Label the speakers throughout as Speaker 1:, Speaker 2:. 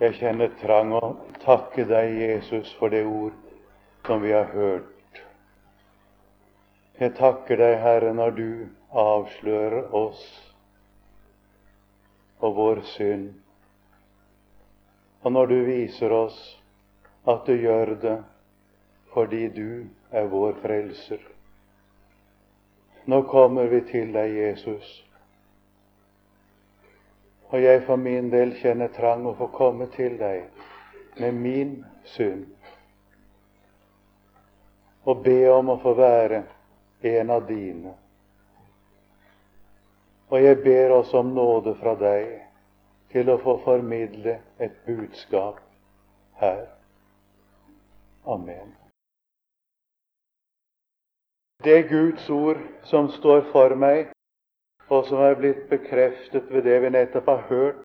Speaker 1: Jeg kjenner trang å takke deg, Jesus, for det ord som vi har hørt. Jeg takker deg, Herre, når du avslører oss og vår synd, og når du viser oss at du gjør det fordi du er vår frelser. Nå kommer vi til deg, Jesus. Og jeg for min del kjenner trang å få komme til deg med min synd og be om å få være en av dine. Og jeg ber også om nåde fra deg til å få formidle et budskap her. Amen. Det Guds ord som står for meg, og som er blitt bekreftet ved det vi nettopp har hørt,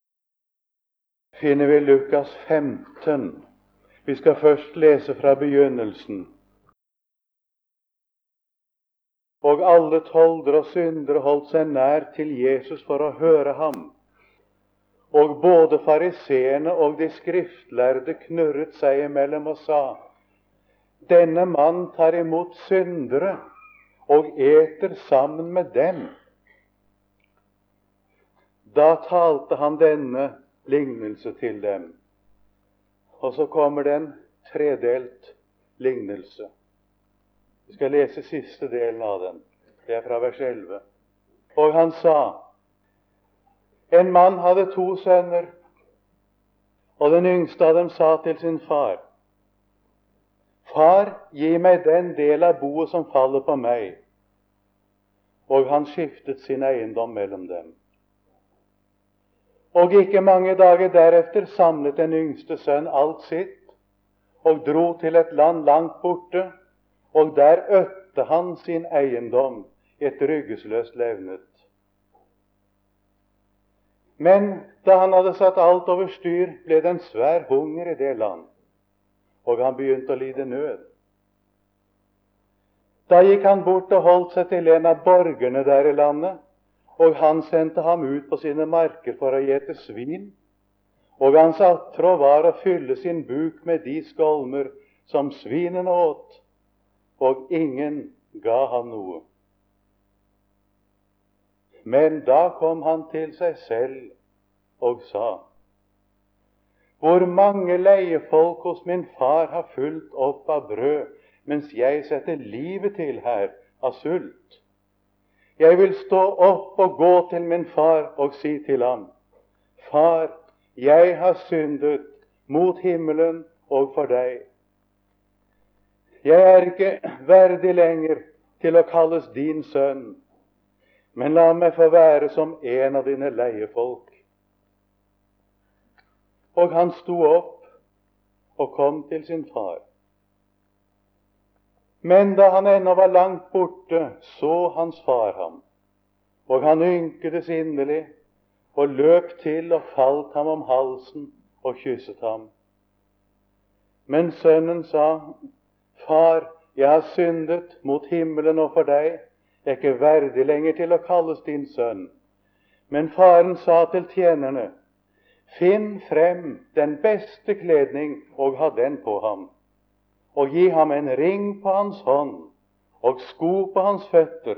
Speaker 1: finner vi Lukas 15. Vi skal først lese fra begynnelsen. Og alle tolder og syndere holdt seg nær til Jesus for å høre ham. Og både fariseerne og de skriftlærde knurret seg imellom og sa:" Denne mann tar imot syndere og eter sammen med dem. Da talte han denne lignelse til dem. Og så kommer det en tredelt lignelse. Vi skal lese siste delen av den. Det er fra vers 11. Og han sa En mann hadde to sønner, og den yngste av dem sa til sin far Far, gi meg den del av boet som faller på meg. Og han skiftet sin eiendom mellom dem. Og ikke mange dager deretter samlet den yngste sønn alt sitt og dro til et land langt borte, og der øtte han sin eiendom, et ryggesløst levnet. Men da han hadde satt alt over styr, ble det en svær hunger i det land, og han begynte å lide nød. Da gikk han bort og holdt seg til en av borgerne der i landet, og han sendte ham ut på sine marker for å gjete svin. Og hans attrå var å fylle sin buk med de skolmer som svinene åt, og ingen ga ham noe. Men da kom han til seg selv og sa:" Hvor mange leiefolk hos min far har fulgt opp av brød, mens jeg setter livet til her av sult. Jeg vil stå opp og gå til min far og si til ham, Far, jeg har syndet mot himmelen og for deg. Jeg er ikke verdig lenger til å kalles din sønn, men la meg få være som en av dine leiefolk. Og han sto opp og kom til sin far. Men da han ennå var langt borte, så hans far ham, og han ynkedes inderlig og løp til og falt ham om halsen og kysset ham. Men sønnen sa, Far, jeg har syndet mot himmelen og for deg, jeg er ikke verdig lenger til å kalles din sønn. Men faren sa til tjenerne, Finn frem den beste kledning og ha den på ham og gi ham en ring på hans hånd og sko på hans føtter,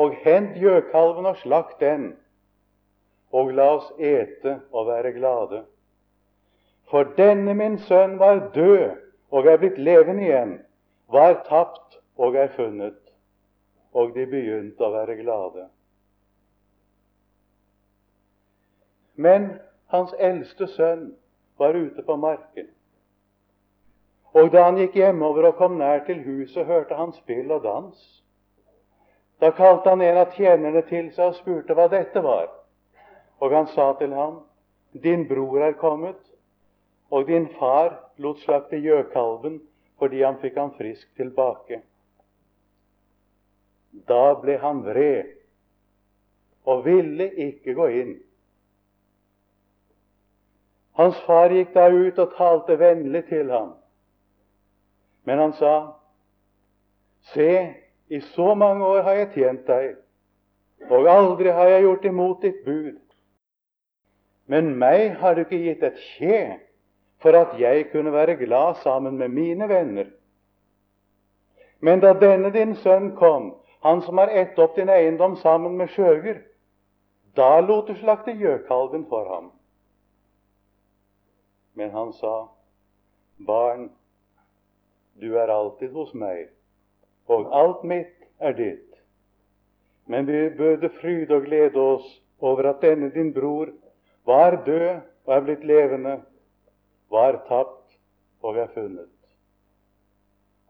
Speaker 1: og hent gjøkalven og slakt den, og la oss ete og være glade. For denne min sønn var død og er blitt levende igjen, var tapt og er funnet. Og de begynte å være glade. Men hans eldste sønn var ute på marken. Og da han gikk hjemover og kom nær til huset, hørte han spill og dans. Da kalte han en av tjenerne til seg og spurte hva dette var. Og han sa til ham, Din bror er kommet, og din far lot slakte gjøkalven fordi han fikk ham frisk tilbake. Da ble han vred og ville ikke gå inn. Hans far gikk da ut og talte vennlig til ham. Men han sa, Se, i så mange år har jeg tjent deg, og aldri har jeg gjort imot ditt bud. Men meg har du ikke gitt et kje for at jeg kunne være glad sammen med mine venner. Men da denne din sønn kom, han som har ett opp din eiendom sammen med skjøger, da lot du slakte gjøkalven for ham. Men han sa, Barn, du er alltid hos meg, og alt mitt er ditt. Men vi burde fryde og glede oss over at denne din bror var død og er blitt levende, var tapt og er funnet.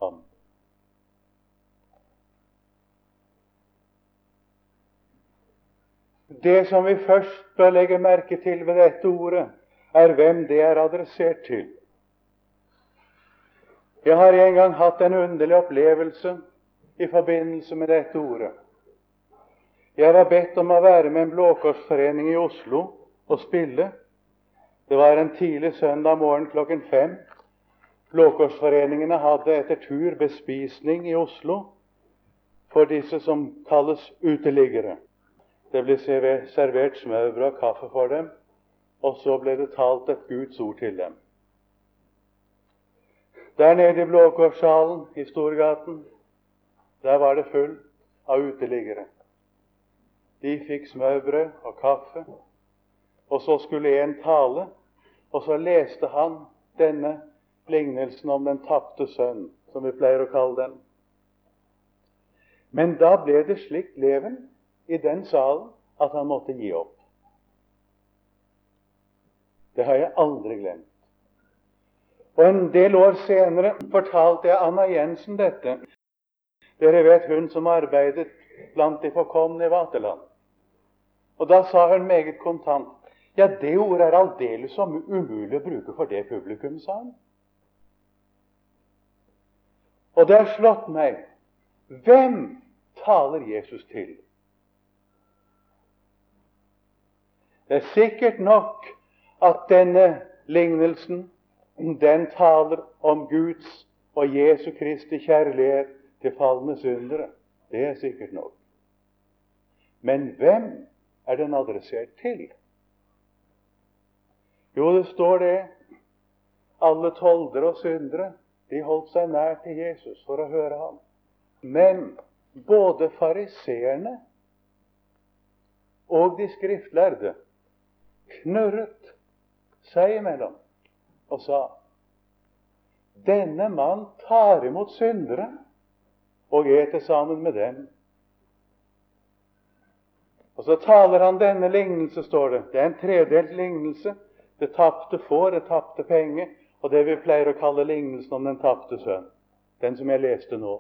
Speaker 1: Amen. Det som vi først bør legge merke til ved dette ordet, er hvem det er adressert til. Jeg har en gang hatt en underlig opplevelse i forbindelse med dette ordet. Jeg var bedt om å være med en blåkorsforening i Oslo og spille. Det var en tidlig søndag morgen klokken fem. Blåkorsforeningene hadde etter tur bespisning i Oslo for disse som kalles uteliggere. Det ble servert smørbrød og kaffe for dem, og så ble det talt et Guds ord til dem. Der nede i Blåkorssalen i Storgaten, der var det fullt av uteliggere. De fikk smørbrød og kaffe, og så skulle en tale, og så leste han denne lignelsen om den tapte sønn, som vi pleier å kalle den. Men da ble det slikt leven i den salen at han måtte gi opp. Det har jeg aldri glemt. Og En del år senere fortalte jeg Anna Jensen dette. Dere vet hun som arbeidet blant de forkomne i Vaterland. Og Da sa hun meget kontant ja, det ordet er aldeles umulig å bruke for det publikum, sa hun. Og det har slått meg hvem taler Jesus til? Det er sikkert nok at denne lignelsen den taler om Guds og Jesu Kristi kjærlighet til falne syndere. Det er sikkert nok. Men hvem er den adressert til? Jo, det står det alle toldere og syndere de holdt seg nær til Jesus for å høre ham. Men både fariseerne og de skriftlærde knurret seg imellom og sa denne mann tar imot syndere og eter sammen med dem. Og så taler han denne lignelse, står det. Det er en tredelt lignelse. Det tapte får, det tapte penger, og det vi pleier å kalle lignelsen om den tapte sønn. Den som jeg leste nå.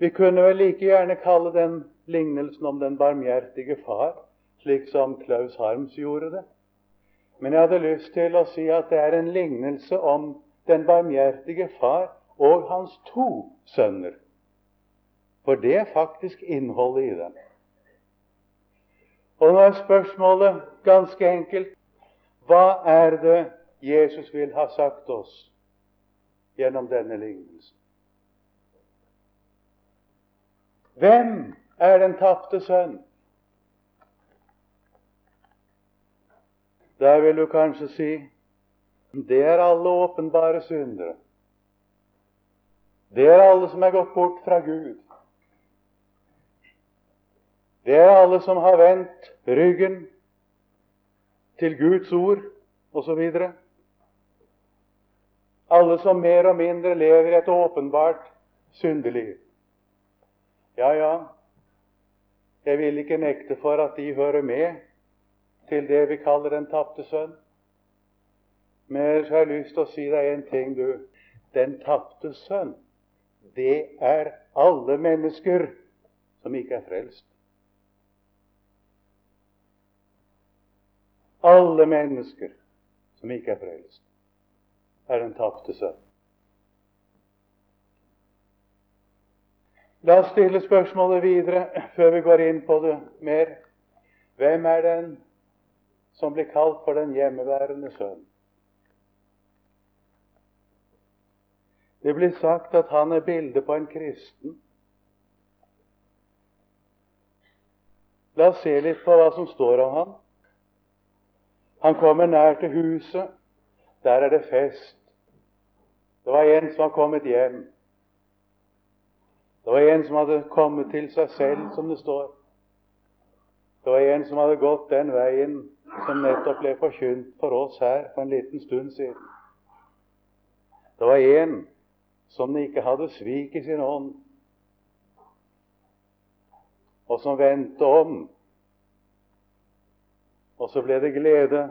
Speaker 1: Vi kunne vel like gjerne kalle den lignelsen om den barmhjertige far, slik som Klaus Harms gjorde det. Men jeg hadde lyst til å si at det er en lignelse om den barmhjertige far og hans to sønner. For det er faktisk innholdet i den. Og nå er spørsmålet ganske enkelt hva er det Jesus vil ha sagt oss gjennom denne lignelsen? Hvem er den tapte sønn? Der vil du kanskje si det er alle åpenbare syndere. Det er alle som er gått bort fra Gud. Det er alle som har vendt ryggen til Guds ord osv. Alle som mer og mindre lever et åpenbart syndeliv. Ja, ja, jeg vil ikke nekte for at de hører med til det vi kaller den tapte sønn. Men jeg har lyst til å si deg en ting, du. Den tapte sønn, det er alle mennesker som ikke er frelst. Alle mennesker som ikke er frelst, er den tapte sønn. La oss stille spørsmålet videre før vi går inn på det mer. Hvem er den som blir kalt for den hjemmeværende sønn? Det blir sagt at han er bildet på en kristen. La oss se litt på hva som står om han. Han kommer nær til huset. Der er det fest. Det var en som var kommet hjem. Det var en som hadde kommet til seg selv, som det står. Det var en som hadde gått den veien som nettopp ble forkynt for oss her for en liten stund siden. Det var en som ikke hadde svik i sin ånd, og som vendte om. Og så ble det glede,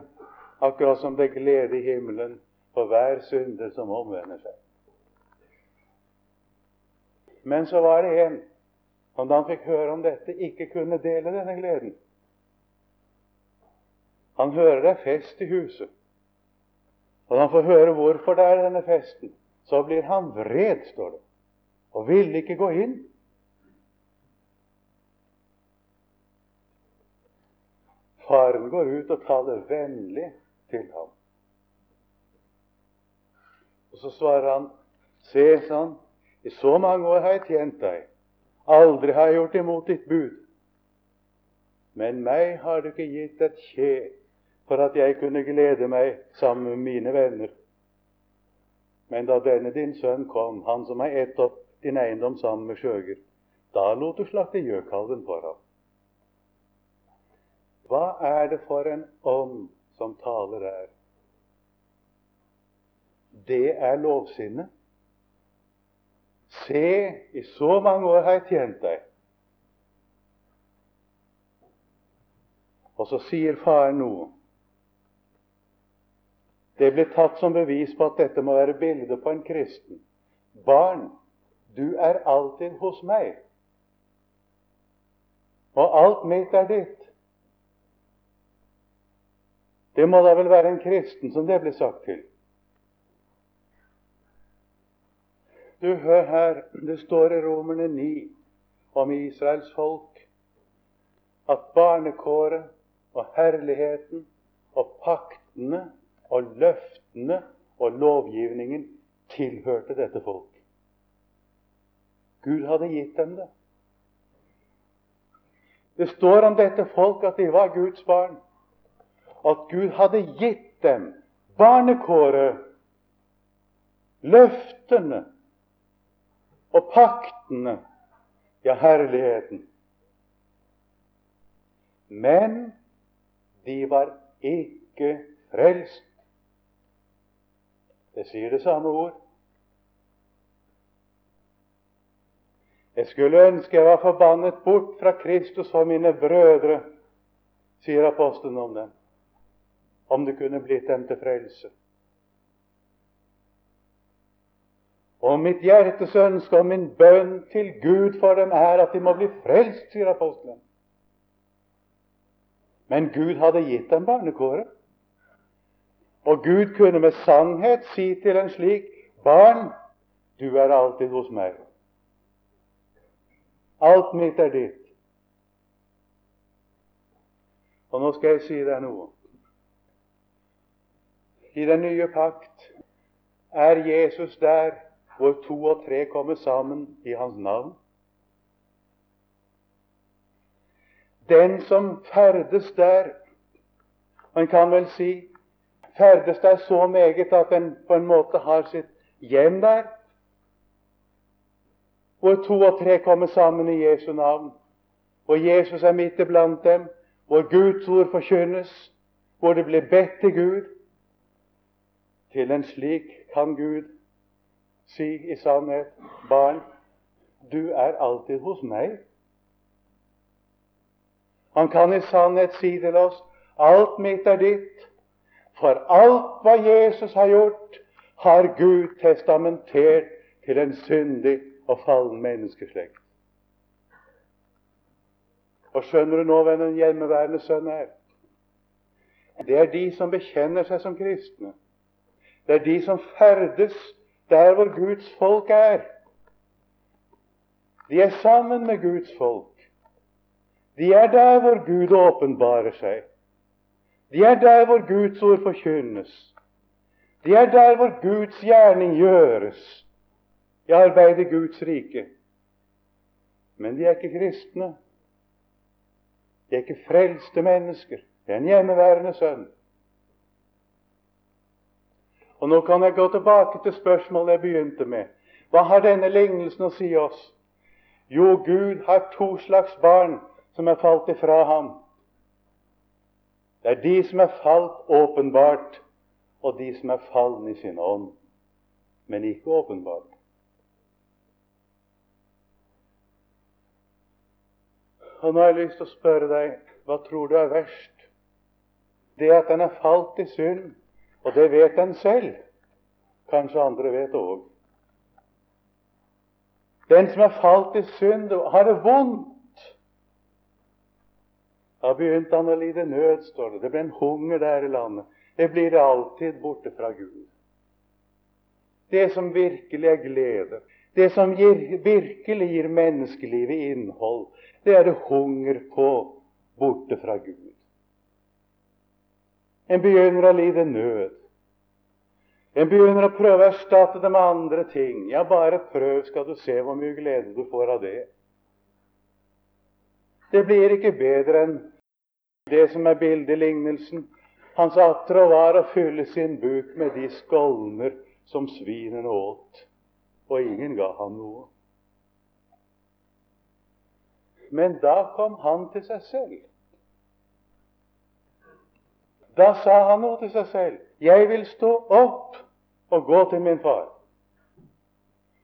Speaker 1: akkurat som det er glede i himmelen for hver synder som omvender seg. Men så var det en som da han fikk høre om dette, ikke kunne dele denne gleden. Han hører det er fest i huset. Og når han får høre hvorfor det er denne festen, så blir han vred, står det, og vil ikke gå inn. Faren går ut og taler vennlig til ham. Og Så svarer han, se, sa i så mange år har jeg tjent deg. Aldri har jeg gjort imot ditt bud. Men meg har du ikke gitt et kje for at jeg kunne glede meg sammen med mine venner. Men da denne din sønn kom, han som har ett opp din eiendom sammen med skjøger, da lot du slakte gjøkalven for ham. Hva er det for en ånd som taler her? Det er lovsinnet. Se, i så mange år har jeg tjent deg. Og så sier faren noe. Det blir tatt som bevis på at dette må være bildet på en kristen. Barn, du er alltid hos meg, og alt mitt er ditt. Det må da vel være en kristen som det blir sagt til. Du, hør her, det står i Romerne 9 om Israels folk at barnekåret og herligheten og paktene og løftene og lovgivningen tilhørte dette folk. Gud hadde gitt dem det. Det står om dette folk at de var Guds barn. At Gud hadde gitt dem barnekåret, løftene og paktene, ja, herligheten. Men de var ikke frelst. Det sier det samme ord. Jeg skulle ønske jeg var forbannet bort fra Kristus for mine brødre, sier apostelen om dem, om det kunne blitt dem til frelse. Og mitt hjertes ønske og min bønn til Gud for dem er at de må bli frelst, sier apostelen. Men Gud hadde gitt dem barnekåret. Og Gud kunne med sannhet si til en slik barn, du er alltid hos meg. Alt mitt er ditt. Og nå skal jeg si deg noe. I den nye pakt er Jesus der hvor to og tre kommer sammen i hans navn. Den som ferdes der Man kan vel si ferdes der så meget at en på en måte har sitt hjem der. Hvor to og tre kommer sammen i Jesu navn. Hvor Jesus er midt iblant dem. Hvor Guds ord forkynnes. Hvor det blir bedt til Gud. Til en slik kan Gud si i sannhet, barn, du er alltid hos meg. Han kan i sannhet si til oss, alt mitt er ditt. For alt hva Jesus har gjort, har Gud testamentert til en syndig og fallen menneskeslekt. Og skjønner du nå hvem den hjemmeværende sønn er? Det er de som bekjenner seg som kristne. Det er de som ferdes der hvor Guds folk er. De er sammen med Guds folk. De er der hvor Gud åpenbarer seg. De er der hvor Guds ord forkynnes. De er der hvor Guds gjerning gjøres i arbeidet i Guds rike. Men de er ikke kristne. De er ikke frelste mennesker. Det er en hjemmeværende sønn. Og Nå kan jeg gå tilbake til spørsmålet jeg begynte med. Hva har denne lignelsen å si oss? Jo, Gud har to slags barn som er falt ifra ham. Det er de som er falt åpenbart, og de som er falne i sin ånd, men ikke åpenbart. Og nå har jeg lyst til å spørre deg hva tror du er verst? Det at den er falt i synd, og det vet den selv. Kanskje andre vet det òg. Den som er falt i synd, har det vondt. Da begynte han å lide nød, står det. Det ble en hunger der i landet. Det blir alltid borte fra Gud. Det som virkelig er glede, det som gir, virkelig gir menneskelivet innhold, det er det hunger på borte fra Gud. En begynner å lide nød. En begynner å prøve å erstatte det med andre ting. Ja, bare prøv, skal du se hvor mye glede du får av det. Det blir ikke bedre enn det som er bildelignelsen. Hans atter var å fylle sin buk med de skolner som svinene åt, og ingen ga ham noe. Men da kom han til seg selv. Da sa han noe til seg selv. 'Jeg vil stå opp og gå til min far'.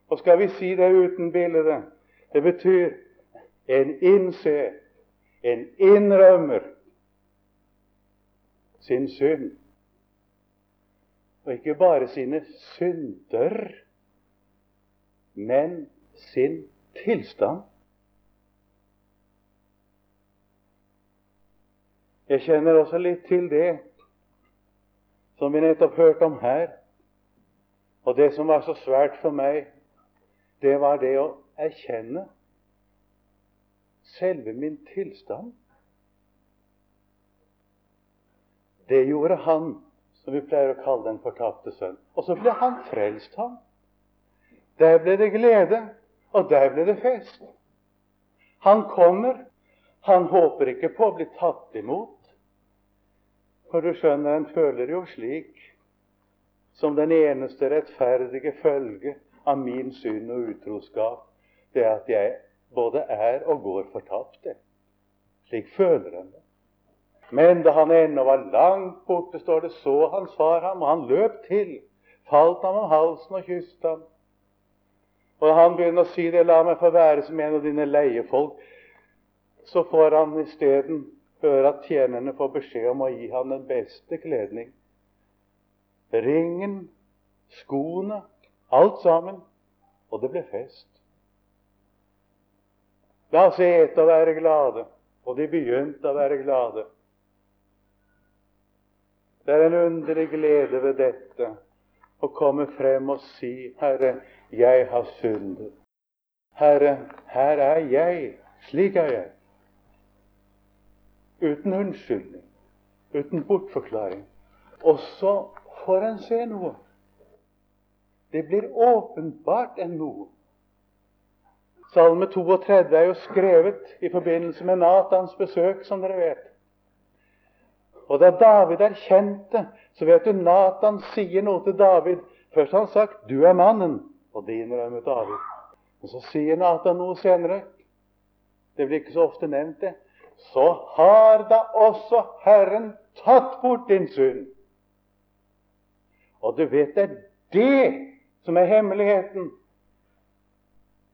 Speaker 1: Og skal vi si det uten bilde? Det betyr en innser, en innrømmer sin synd. Og ikke bare sine synder, men sin tilstand. Jeg kjenner også litt til det som vi nettopp hørte om her. Og det som var så svært for meg, det var det å erkjenne selve min tilstand. Det gjorde han, som vi pleier å kalle den fortapte sønn. Og så ble han frelst, han. Der ble det glede, og der ble det fest. Han kommer. Han håper ikke på å bli tatt imot. For du skjønner, en føler jo slik som den eneste rettferdige følge av min synd og utroskap, det er at jeg både er og går fortapte. Slik føler han det. Men da han ennå var langt borte, står det, så hans far ham, og han løp til, falt ham om halsen og kysset ham. Og han begynner å si det, la meg få være som en av dine leiefolk, så får han isteden høre at tjenerne får beskjed om å gi ham den beste kledning. Ringen, skoene, alt sammen. Og det ble fest. La oss ete og være glade. Og de begynte å være glade. Det er en underlig glede ved dette å komme frem og si, 'Herre, jeg har syndet'. Herre, her er jeg. Slik er jeg uten unnskyldning, uten bortforklaring. Og så får en se noe. Det blir åpenbart en noe. Salme 32 er jo skrevet i forbindelse med Natans besøk, som dere vet. Og da David erkjente, så vet du Natan sier noe til David. Først har han sagt 'Du er mannen', og det innrømmet David. Og så sier Natan noe senere. Det blir ikke så ofte nevnt, det så har da også Herren tatt bort din synd. Og du vet, det er det som er hemmeligheten.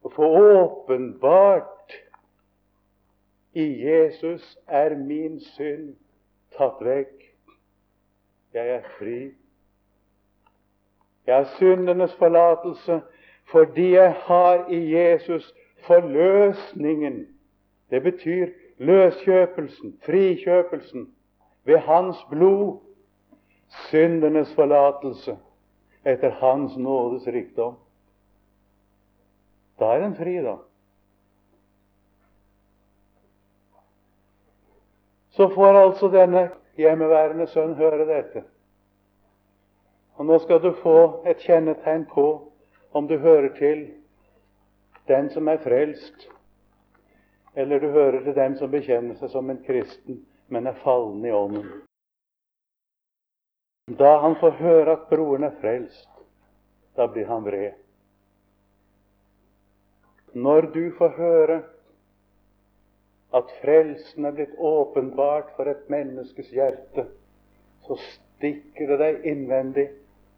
Speaker 1: Å få åpenbart i Jesus er min synd tatt vekk. Jeg er fri. Jeg har syndenes forlatelse fordi jeg har i Jesus forløsningen. Det betyr løskjøpelsen, frikjøpelsen, ved Hans blod, syndenes forlatelse etter Hans nådes rikdom. Da er en fri, da. Så får altså denne hjemmeværende sønn høre dette. Og nå skal du få et kjennetegn på om du hører til den som er frelst, eller du hører til dem som bekjenner seg som en kristen, men er fallen i ånden. Da han får høre at broren er frelst, da blir han vred. Når du får høre at frelsen er blitt åpenbart for et menneskes hjerte, så stikker det deg innvendig,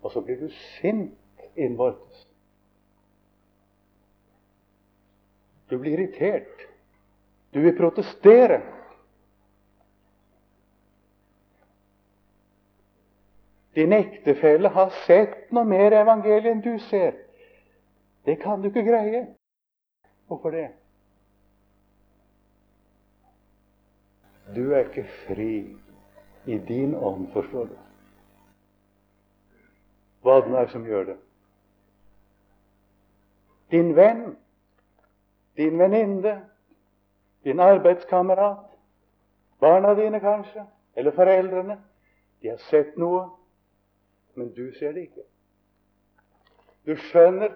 Speaker 1: og så blir du sint innvortes. Du blir irritert. Du vil protestere. Din ektefelle har sett noe mer evangeliet enn du ser. Det kan du ikke greie. Hvorfor det? Du er ikke fri i din ånd, forstår du. Hva den er som gjør det. Din venn, din venninne, din arbeidskamerat, barna dine kanskje, eller foreldrene, de har sett noe men du ser det ikke. Du skjønner,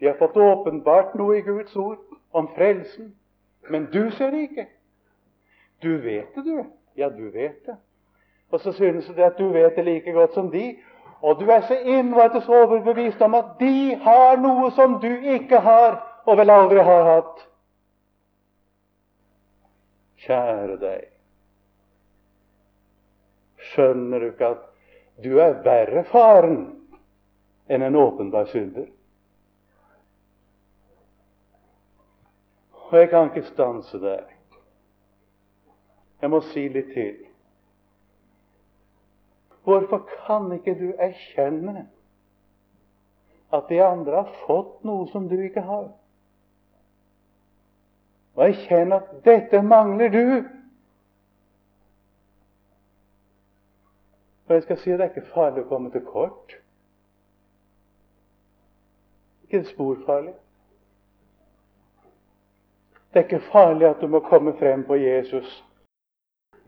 Speaker 1: de har fått åpenbart noe i Guds ord om frelsen, men du ser det ikke. Du vet det, du. Ja, du vet det. Og så synes du at du vet det like godt som de, og du er så innvortes overbevist om at de har noe som du ikke har, og vel aldri har hatt. Kjære deg, skjønner du ikke at du er verre faren enn en åpenbar synder. Og jeg kan ikke stanse der. Jeg må si litt til. Hvorfor kan ikke du erkjenne at de andre har fått noe som du ikke har? Og erkjenne at 'dette mangler du', Og jeg skal si at det er ikke farlig å komme til kort. Ikke en spor farlig. Det er ikke farlig at du må komme frem på Jesus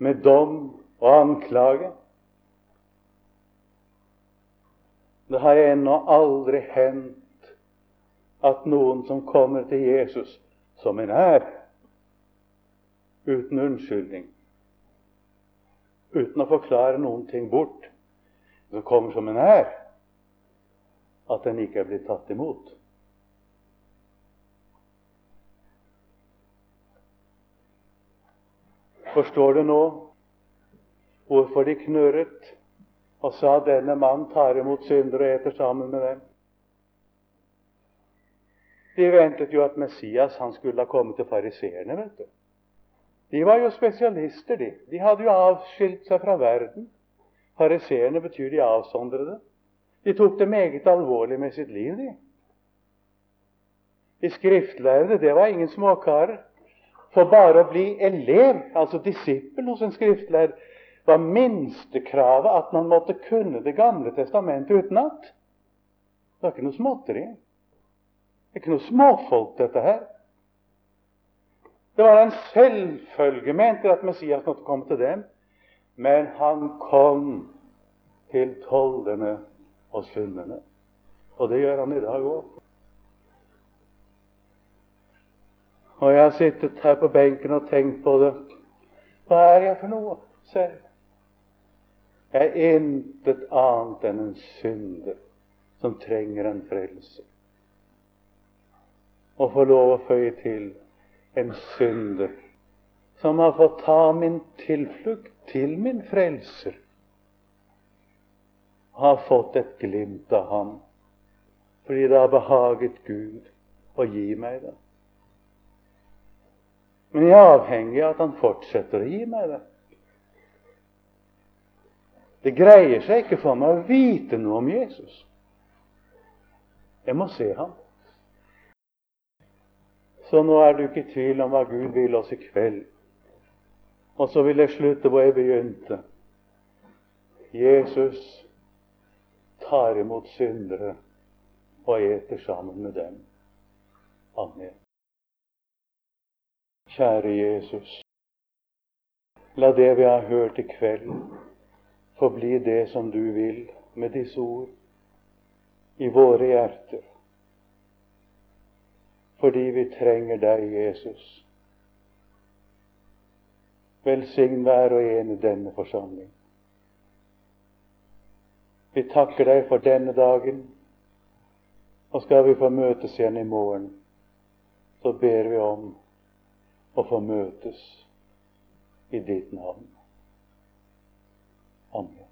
Speaker 1: med dom og anklage. Det har ennå aldri hendt at noen som kommer til Jesus som en er, uten unnskyldning, uten å forklare noen ting bort, som kommer som en er, at den ikke er blitt tatt imot. Forstår du nå hvorfor de knurret og sa denne mann tar imot syndere og eter sammen med dem? De ventet jo at Messias han skulle ha kommet til fariseerne. vet du. De var jo spesialister, de. De hadde jo avskilt seg fra verden. Fariseerne betyr de avsondrede. De tok det meget alvorlig med sitt liv, de. De skriftlærde, det var ingen småkarer. For bare å bli elev, altså disippel hos en skriftlærer, var minstekravet at man måtte kunne Det gamle testamentet utenat. Det var ikke noe småtteri. Det er ikke noe småfolk, dette her. Det var en selvfølge, mente at Messias måtte komme til dem. Men han kom til tollerne og synderne. Og det gjør han i dag òg. Og jeg har sittet her på benken og tenkt på det. Hva er jeg for noe selv? Jeg er intet annet enn en synder som trenger en frelse. Og får lov å føye til en synder som har fått ta min tilflukt til min frelser, har fått et glimt av ham fordi det har behaget Gud å gi meg det. Men jeg er avhengig av at han fortsetter å gi meg det. Det greier seg ikke for meg å vite noe om Jesus. Jeg må se ham. Så nå er du ikke i tvil om hva Gud vil oss i kveld. Og så vil jeg slutte hvor jeg begynte. Jesus tar imot syndere og eter sammen med dem. Amen. Kjære Jesus, la det vi har hørt i kveld, få bli det som du vil med disse ord i våre hjerter fordi vi trenger deg, Jesus. Velsign hver og en i denne forsamling. Vi takker deg for denne dagen, og skal vi få møtes igjen i morgen, så ber vi om å få møtes i ditt navn. Amen.